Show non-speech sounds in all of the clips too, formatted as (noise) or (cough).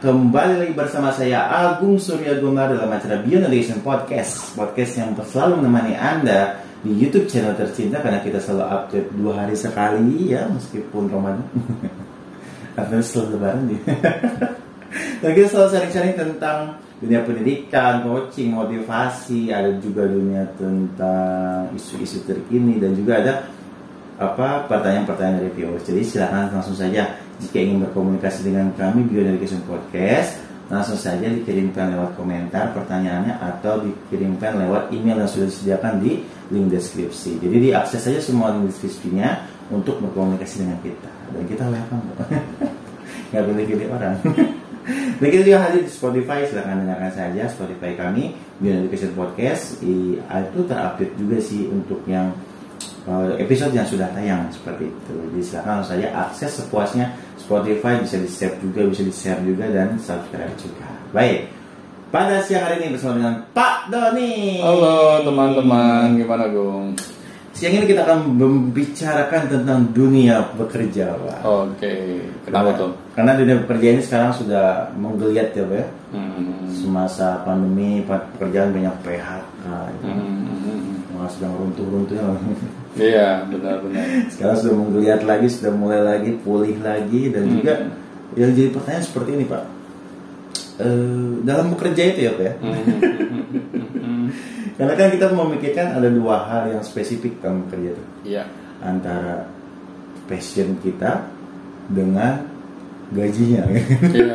Kembali lagi bersama saya Agung Surya Gumar dalam acara Beyond Education Podcast. Podcast yang selalu menemani Anda di YouTube channel tercinta Karena kita selalu update dua hari sekali ya Meskipun Ramadan. (laughs) Artinya setelah lebaran ya. (laughs) Dan kita selalu sharing-sharing tentang dunia pendidikan, coaching, motivasi Ada juga dunia tentang isu-isu terkini Dan juga ada apa pertanyaan-pertanyaan dari viewers. Jadi silahkan langsung saja jika ingin berkomunikasi dengan kami Beyond Education Podcast langsung saja dikirimkan lewat komentar pertanyaannya atau dikirimkan lewat email yang sudah disediakan di link deskripsi. Jadi diakses saja semua link deskripsinya untuk berkomunikasi dengan kita dan kita welcome (laughs) nggak boleh pilih orang. (laughs) Dan kita juga hadir di Spotify, silahkan dengarkan saja Spotify kami Beyond Education Podcast. Itu terupdate juga sih untuk yang episode yang sudah tayang seperti itu. Jadi silakan saja akses sepuasnya Spotify bisa di save juga, bisa di share juga dan subscribe juga. Baik. Pada siang hari ini bersama dengan Pak Doni. Halo teman-teman, gimana Gung? Siang ini kita akan membicarakan tentang dunia bekerja, Pak. Oke, kenapa tuh? Karena dunia bekerja ini sekarang sudah menggeliat ya, Pak. Ya? Hmm. Semasa pandemi, pekerjaan banyak PHK. Gitu. Hmm. Sedang runtuh-runtuhnya. (laughs) Iya, benar-benar. Sekarang sudah menggeliat lagi, sudah mulai lagi pulih lagi dan Hmm. juga yang jadi pertanyaan seperti ini Pak. Eh, dalam bekerja itu ya Pak ya. Hmm. (laughs) Karena kan kita memikirkan ada dua hal yang spesifik dalam bekerja itu Iya. antara passion kita dengan gajinya. (laughs) Iya,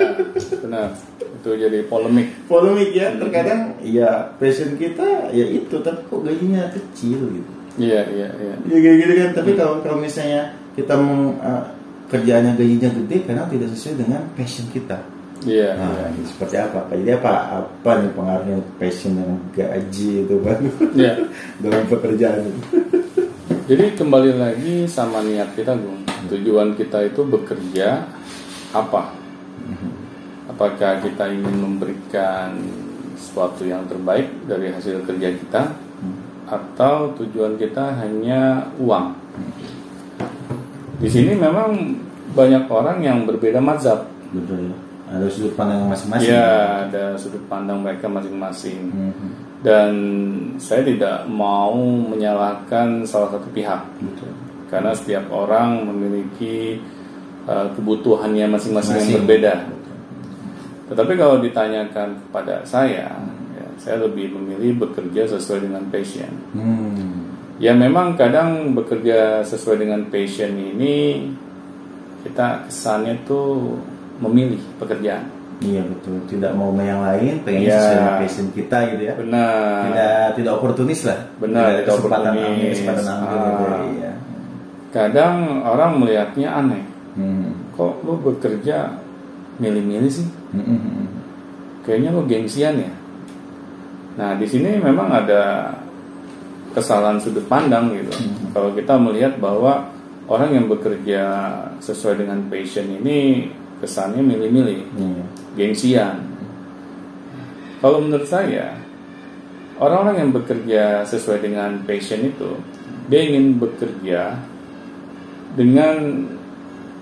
benar. Itu jadi polemik. Polemik ya, terkadang ya passion kita ya itu tapi kok gajinya kecil gitu. Iya, iya, iya. Ya kayak gitu kan. Tapi kalau kalau misalnya kita meng, eh, kerjaannya gajinya gede karena tidak sesuai dengan passion kita. Iya, Nah, iya. seperti apa? Pak? Jadi apa? Apa nih pengaruhnya passion dan gaji itu Pak Iya. (laughs) dalam pekerjaan itu? Jadi kembali lagi sama niat kita, Gung. Tujuan kita itu bekerja apa? Apakah kita ingin memberikan sesuatu yang terbaik dari hasil kerja kita atau tujuan kita hanya uang? Di sini memang banyak orang yang berbeda mazhab. Betul ya. Ada sudut pandang masing-masing. Ya, ada sudut pandang mereka masing-masing. Mhm. Dan saya tidak mau menyalahkan salah satu pihak. Betul. karena setiap orang memiliki uh, kebutuhannya masing-masing yang berbeda. Tetapi kalau ditanyakan kepada saya, ya, saya lebih memilih bekerja sesuai dengan passion. Hmm. Ya memang kadang bekerja sesuai dengan passion ini kita kesannya tuh memilih pekerjaan. Iya betul. Tidak mau sama yang lain, pengen Iya. sesuai dengan passion kita gitu ya. Benar. Tidak tidak oportunis lah. Benar, Tidak ada kesempatan oportunis. ambil, kesempatan ambil gitu. Ah. Iya. Kadang orang melihatnya aneh. Hmm. Kok lu bekerja milih-milih sih? Hmm, hmm, hmm. kayaknya lo gengsian ya. Nah di sini memang ada kesalahan sudut pandang gitu. Hmm. Kalau kita melihat bahwa orang yang bekerja sesuai dengan passion ini kesannya milih-milih, Iya. gengsian. Kalau menurut saya orang-orang yang bekerja sesuai dengan passion itu dia ingin bekerja dengan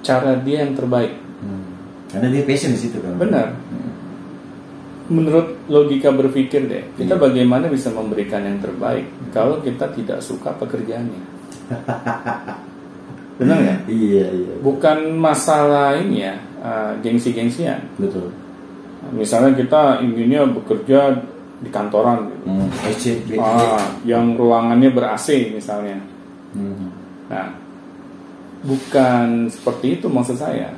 cara dia yang terbaik. Hmm. Karena dia passion di situ kan. Benar. Hmm. Menurut logika berpikir deh, kita Iya. bagaimana bisa memberikan yang terbaik kalau kita tidak suka pekerjaannya? (laughs) Benar ya? Iya iya. Bukan masalah ini ya, uh, gengsi-gengsian. Betul. Misalnya kita inginnya bekerja di kantoran, gitu. Hmm. Ah, yang ruangannya ber AC misalnya. Hmm. Nah, bukan seperti itu maksud saya.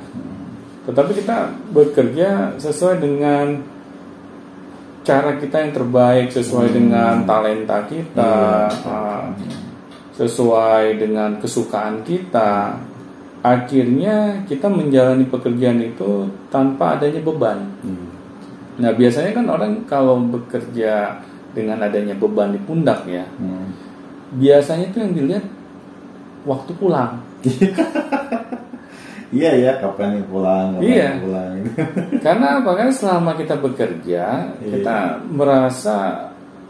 Tetapi kita bekerja sesuai dengan cara kita yang terbaik, sesuai Hmm. dengan talenta kita, Iya. ah, sesuai dengan kesukaan kita. Akhirnya kita menjalani pekerjaan itu tanpa adanya beban. Hmm. Nah, biasanya kan orang kalau bekerja dengan adanya beban di pundak ya, Hmm. biasanya itu yang dilihat waktu pulang. (laughs) Iya ya, kapan nih pulang? Kapan Iya. nih pulang? (laughs) Karena apa kan selama kita bekerja, Iya. kita merasa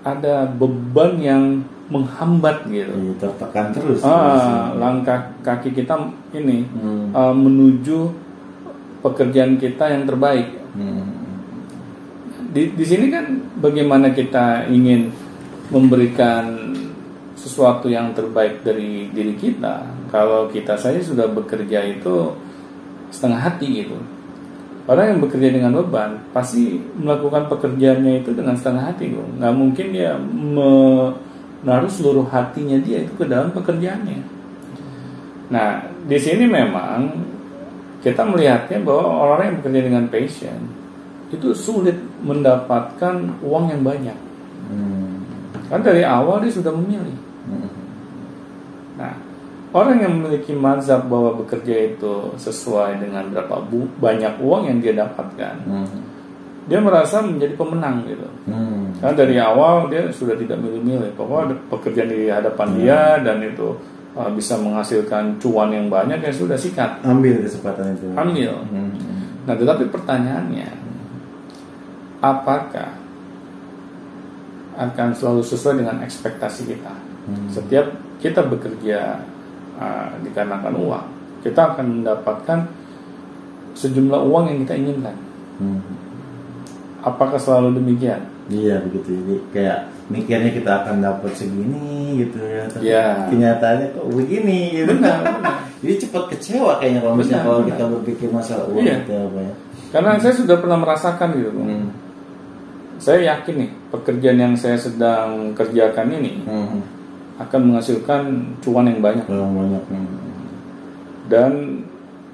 ada beban yang menghambat gitu. Iya, tertekan terus. Ah, langkah kaki kita ini Hmm. uh, menuju pekerjaan kita yang terbaik. Hmm. Di, di sini kan bagaimana kita ingin memberikan sesuatu yang terbaik dari diri kita. Kalau kita saya sudah bekerja itu setengah hati gitu. Orang yang bekerja dengan beban pasti melakukan pekerjaannya itu dengan setengah hati, bro. nggak mungkin dia menaruh seluruh hatinya dia itu ke dalam pekerjaannya. Nah, di sini memang kita melihatnya bahwa orang yang bekerja dengan passion itu sulit mendapatkan uang yang banyak. Hmm. Kan dari awal dia sudah memilih. Hmm. Nah, orang yang memiliki mazhab bahwa bekerja itu sesuai dengan berapa bu- banyak uang yang dia dapatkan, Hmm. dia merasa menjadi pemenang gitu. Hmm. Karena dari awal dia sudah tidak milih-milih, pokoknya ada pekerjaan di hadapan dia dan itu uh, bisa menghasilkan cuan yang banyak ya sudah sikat, Ambil kesempatan itu. ambil. Hmm. Nah, tetapi pertanyaannya, apakah akan selalu sesuai dengan ekspektasi kita? Hmm. Setiap kita bekerja uh, dikarenakan uang, kita akan mendapatkan sejumlah uang yang kita inginkan. Hmm. Apakah selalu demikian? Iya begitu. Jadi kayak mikirnya kita akan dapat segini gitu ya. Tapi Iya. kenyataannya kok begini gitu. Benar, (laughs) benar. Jadi cepat kecewa kayaknya kalau misalnya Benar, kalau benar. kita berpikir masalah uang Iya. gitu apa ya. Karena saya sudah pernah merasakan gitu. Hmm. Saya yakin nih pekerjaan yang saya sedang kerjakan ini Hmm. Akan menghasilkan cuan yang banyak. Kalau banyak. Hmm. dan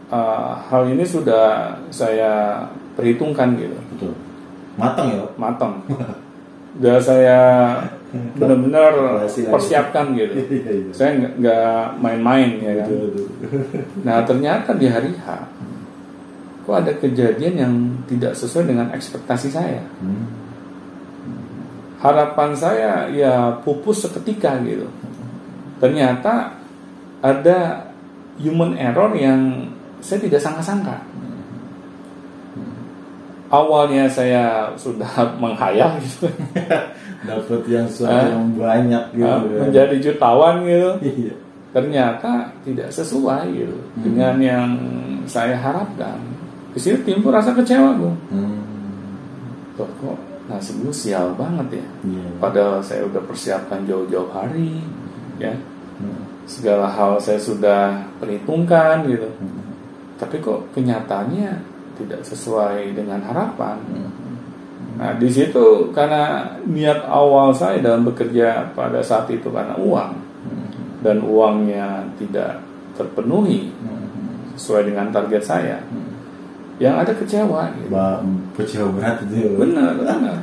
uh, hal ini sudah saya perhitungkan gitu Betul. Matang ya. Matang (laughs) sudah saya benar-benar persiapkan gitu (laughs) Iya, iya. saya nggak- main-main ya kan (laughs) nah ternyata di hari H kok ada kejadian yang tidak sesuai dengan ekspektasi saya Hmm. Harapan saya ya pupus seketika gitu ternyata ada human error yang saya tidak sangka-sangka awalnya saya sudah (laughs) menghayal gitu (laughs) Dapat yang Ah. yang banyak gitu. ya. menjadi jutawan gitu (laughs) Iya. ternyata tidak sesuai gitu dengan yang saya harapkan di sini timbul rasa kecewa bu Hmm. Kok nasib gue sial banget ya Iya. padahal saya udah persiapkan jauh-jauh hari ya Hmm. segala hal saya sudah perhitungkan gitu Hmm. tapi kok kenyataannya tidak sesuai dengan harapan Hmm. nah di situ karena niat awal saya dalam bekerja pada saat itu karena uang Hmm. dan uangnya tidak terpenuhi Hmm. sesuai dengan target saya Hmm. Yang ada kecewa gitu. Ba- kecewa berat itu. ya. benar benar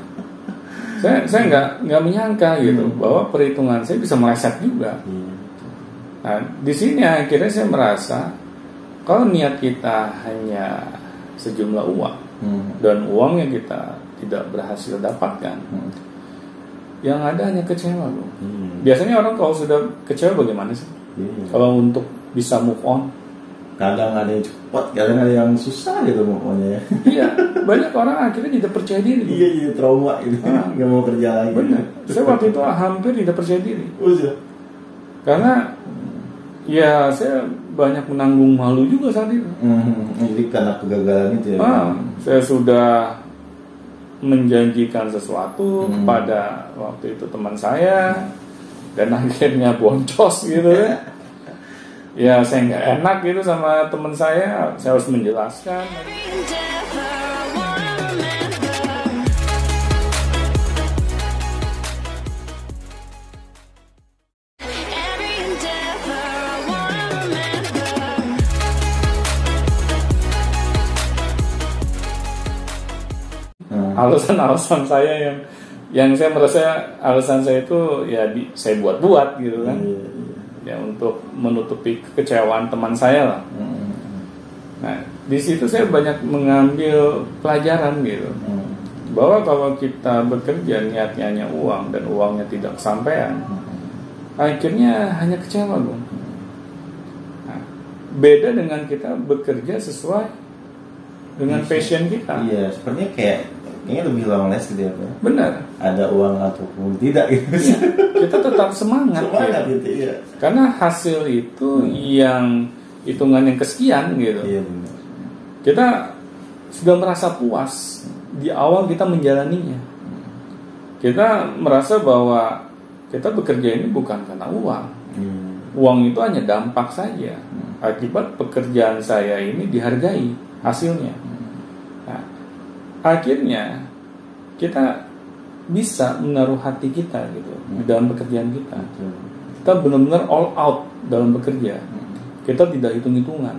saya saya nggak nggak menyangka gitu Hmm. bahwa perhitungan saya bisa meleset juga Iya. Nah, di sini akhirnya saya merasa kalau niat kita hanya sejumlah uang Hmm. dan uang yang kita tidak berhasil dapatkan, Hmm. yang ada hanya kecewa, bro. Iya. Biasanya orang kalau sudah kecewa bagaimana sih? Iya. Kalau untuk bisa move on, kadang ada yang cepat kadang ada yang susah gitu pokoknya ya (laughs) iya banyak orang akhirnya tidak percaya diri. iya iya trauma gitu Ah. (laughs) nggak mau kerja lagi Benar. Saya waktu itu (laughs) hampir tidak percaya diri Udah. karena ya saya banyak menanggung malu juga saat itu. Hmm, jadi karena kegagalan itu ya Ah, saya sudah menjanjikan sesuatu Hmm. kepada waktu itu teman saya dan akhirnya boncos gitu ya. Ya saya nggak enak gitu sama teman saya, saya harus menjelaskan. Hmm. Alasan-alasan saya yang yang saya merasa alasan saya itu ya di, saya buat-buat gitu kan. Iya, iya. Ya untuk menutupi kekecewaan teman saya lah. Hmm. Nah, di situ saya banyak mengambil pelajaran gitu. Hmm. bahwa kalau kita bekerja niatnya hanya uang dan uangnya tidak kesampaian, akhirnya hanya kecewa, Bung. Nah, beda dengan kita bekerja sesuai dengan passion kita. iya sepertinya kayak kayaknya lebih last gitu ya Pak. Benar. ada uang ataupun tidak gitu Iya, kita tetap semangat. semangat gitu. gitu iya Karena hasil itu yang hitungan yang kesekian gitu. iya benar Kita sudah merasa puas di awal kita menjalaninya. Kita merasa bahwa kita bekerja ini bukan karena uang. Hmm. Uang itu hanya dampak saja. Akibat pekerjaan saya ini dihargai hasilnya. Nah, akhirnya kita bisa menaruh hati kita gitu di dalam pekerjaan kita. Betul. Kita benar-benar all out dalam bekerja. Kita tidak hitung-hitungan.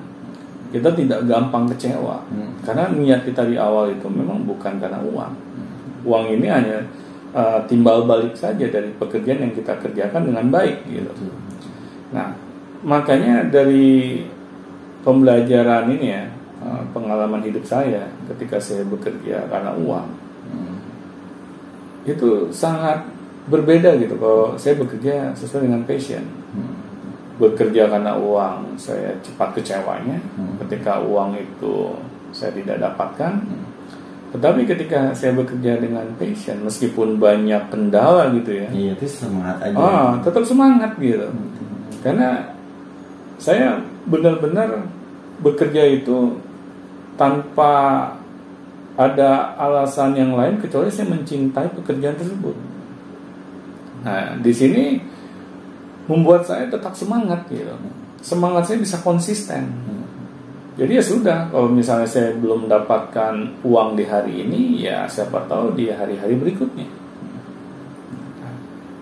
Kita tidak gampang kecewa. Hmm. Karena niat kita di awal itu memang bukan karena uang. Uang ini hanya uh, timbal balik saja dari pekerjaan yang kita kerjakan dengan baik gitu. Betul. Nah, makanya dari pembelajaran ini ya, uh, pengalaman hidup saya ketika saya bekerja karena uang, Hmm. itu sangat berbeda gitu kalau saya bekerja sesuai dengan passion. Hmm. Bekerja karena uang, saya cepat kecewanya Hmm. ketika uang itu saya tidak dapatkan. Tetapi ketika saya bekerja dengan passion, meskipun banyak kendala gitu ya, Iya, itu semangat aja. ah, tetap semangat gitu. Hmm. Karena saya benar-benar bekerja itu tanpa ada alasan yang lain kecuali saya mencintai pekerjaan tersebut. Nah, di sini membuat saya tetap semangat gitu. Semangat saya bisa konsisten. Jadi ya sudah, kalau misalnya saya belum mendapatkan uang di hari ini, ya siapa tahu di hari-hari berikutnya.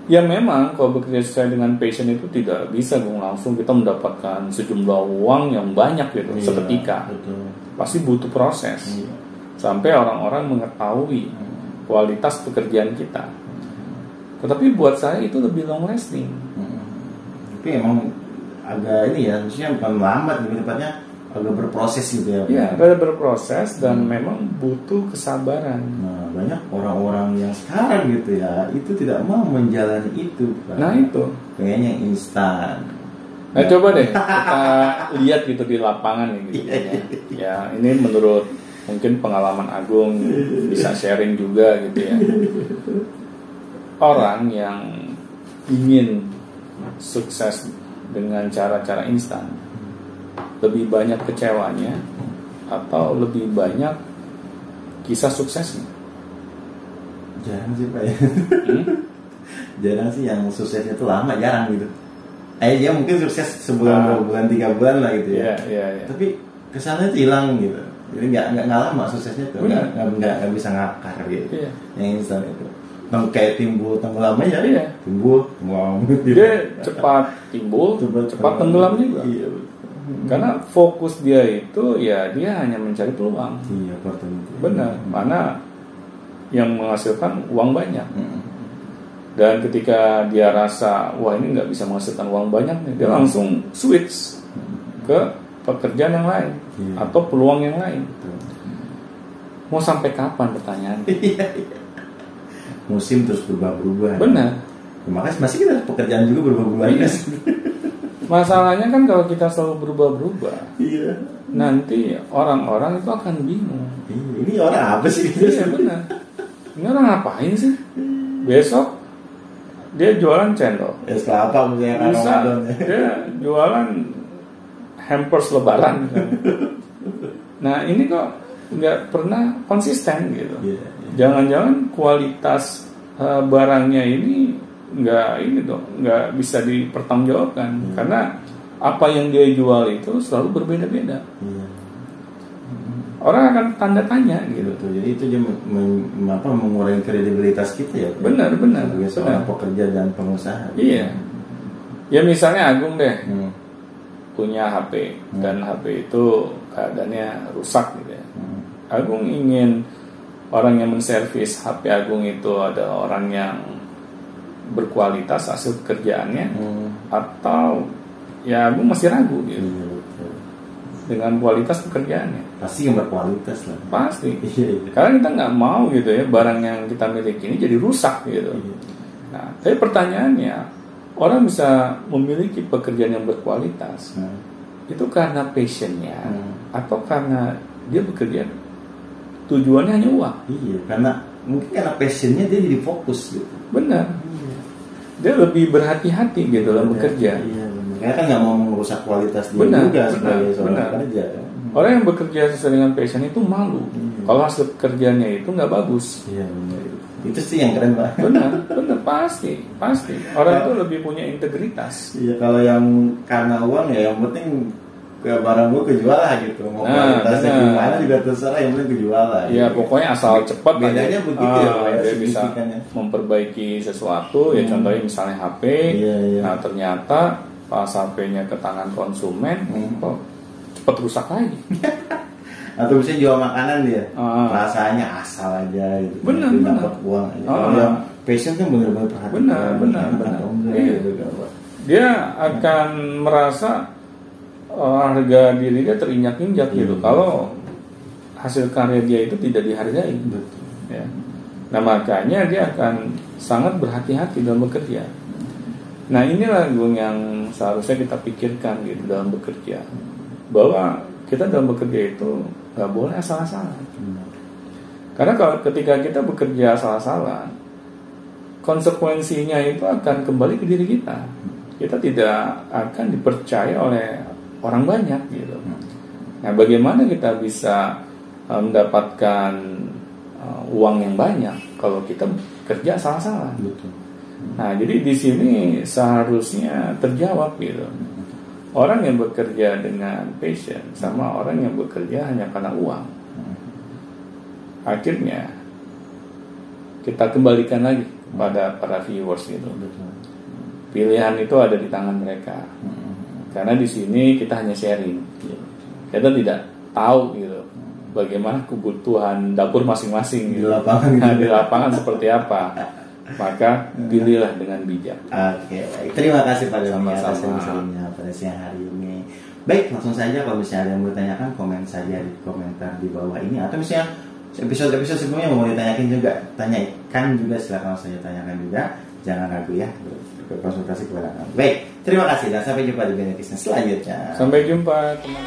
Ya memang kalau bekerja sesuai dengan passion itu tidak bisa dong langsung kita mendapatkan sejumlah uang yang banyak gitu Iya, seketika. Betul. Pasti butuh proses Iya. sampai orang-orang mengetahui kualitas pekerjaan kita. Tetapi buat saya itu lebih long lasting. Hmm. Tapi emang agak ini ya, maksudnya bukan lambat lebih tepatnya agak berproses gitu ya. Ya, ada berproses dan memang butuh kesabaran. Nah, banyak orang-orang yang sekarang gitu ya, itu tidak mau menjalani itu. Nah itu. Kayaknya instan. Nah coba deh kita lihat gitu di lapangan nih gitu ya. Ya ini menurut mungkin pengalaman Agung bisa sharing juga gitu ya. Orang yang ingin sukses dengan cara-cara instan lebih banyak kecewanya atau lebih banyak kisah suksesnya. Jarang sih pak ya. Hmm? (laughs) jarang sih yang suksesnya itu lama, jarang gitu. Eh dia mungkin sukses sebulan, Ah. dua bulan, tiga bulan lah gitu ya. iya, iya. Tapi kesannya itu hilang gitu. Jadi nggak nggak lama suksesnya tuh, nggak nggak nggak bisa ngakar gitu. Iya. Yang instan itu. Nang kayak timbul tenggelam aja, Iya. timbul tenggelam. Dia cepat timbul, cepat tenggelam juga. Iya. Karena fokus dia itu ya dia hanya mencari peluang. Iya, opportunity. Benar, mana yang menghasilkan uang banyak. Mm. Dan ketika dia rasa wah ini nggak bisa menghasilkan uang banyak nih, dia langsung switch ke pekerjaan yang lain Iya. atau peluang yang lain. Betul. Mau sampai kapan pertanyaan? (laughs) Iya, iya. Musim terus berubah-berubah. Benar. Ya, makanya masih kita pekerjaan juga berubah-berubah. Iya. (laughs) Masalahnya kan kalau kita selalu berubah-berubah, Iya. nanti orang-orang itu akan bingung. Iya, Ini orang apa sih? Iya benar. Ini orang ngapain sih? Besok dia jualan cendol. Es kelapa misalnya Bisa ya. dia jualan hampers lebaran. Nah ini kok nggak pernah konsisten gitu. Iya, iya. Jangan-jangan kualitas eh, barangnya ini nggak ini dong, nggak bisa dipertanggungjawabkan Hmm. karena apa yang dia jual itu selalu berbeda-beda. Iya. Orang akan tanda tanya gitu. Gitu. Jadi itu dia men- men- apa, mengurangi kredibilitas kita ya. Benar, benar, Sebagai seorang benar. pekerja dan pengusaha. Iya. Ya misalnya Agung deh Hmm. punya HP Hmm. dan HP itu keadaannya rusak gitu ya. Hmm. Agung ingin orang yang menservis HP Agung itu adalah orang yang berkualitas hasil pekerjaannya Hmm. atau ya Agung masih ragu gitu Iya, betul. dengan kualitas pekerjaannya. Pasti yang berkualitas lah. Pasti. (laughs) Iya, iya. Karena kita nggak mau gitu ya barang yang kita miliki ini jadi rusak gitu. Iya. Nah, tapi pertanyaannya orang bisa memiliki pekerjaan yang berkualitas Hmm. itu karena passionnya Hmm. atau karena dia bekerja tujuannya hanya uang Iya, karena mungkin karena passionnya dia jadi fokus gitu. benar dia lebih berhati-hati gitu dalam bekerja Iya, benar. Karena kan nggak mau merusak kualitas dia Benar, juga benar, sebagai seorang benar. pekerja. kan. Orang yang bekerja sesuai dengan passion itu malu. Kalau hasil kerjanya itu nggak bagus. Iya benar. Itu sih yang keren pak. Benar, benar pasti, pasti. Orang itu lebih punya integritas. Iya kalau yang karena uang ya yang penting ke barang gue kejual lah gitu. Mau Nah, kualitasnya benar. gimana juga terserah yang penting kejual lah. Ya gitu. pokoknya asal cepat Bedanya aja. begitu ya, Ah, Pak, ya, dia bisa memperbaiki sesuatu ya contohnya misalnya HP. Iya, iya. Nah ternyata pas HP-nya ke tangan konsumen Hmm. kok cepat rusak lagi. (laughs) Atau bisa jual makanan dia. Ah. Rasanya asal aja gitu. Benar, benar. dapat uang aja. Ah. Kalau yang passion kan bener-bener perhatian. Benar, benar, benar. Iya. gitu. Dia akan merasa harga diri dia terinjak-injak gitu. Iya. Kalau hasil karya dia itu tidak dihargai. Betul. ya. Nah makanya dia akan sangat berhati-hati dalam bekerja. Nah inilah Gung yang seharusnya kita pikirkan gitu dalam bekerja bahwa kita dalam bekerja itu nggak boleh asal-asalan. Benar. Karena kalau ketika kita bekerja asal-asalan, konsekuensinya itu akan kembali ke diri kita. Kita tidak akan dipercaya oleh orang banyak gitu. Nah, bagaimana kita bisa eh, mendapatkan eh, uang yang banyak kalau kita kerja salah-salah? Betul. Nah, jadi di sini seharusnya terjawab gitu. Orang yang bekerja dengan passion sama orang yang bekerja hanya karena uang. Akhirnya kita kembalikan lagi pada para viewers gitu. Pilihan itu ada di tangan mereka. Karena di sini kita hanya sharing. Kita tidak tahu gitu bagaimana kebutuhan dapur masing-masing Di gitu. lapangan gitu. Nah, di lapangan seperti apa. Maka pilihlah dengan bijak. Oke, baik. terima kasih pada Sama-sama. atas sharing-sharingnya pada siang hari ini. Baik, langsung saja kalau misalnya ada yang mau ditanyakan, komen saja di komentar di bawah ini atau misalnya episode-episode sebelumnya mau ditanyakan juga, tanyakan juga silakan saya tanyakan juga. Jangan ragu ya berkonsultasi kepada kami. Baik, terima kasih dan sampai jumpa di Benedictine selanjutnya. Sampai jumpa teman.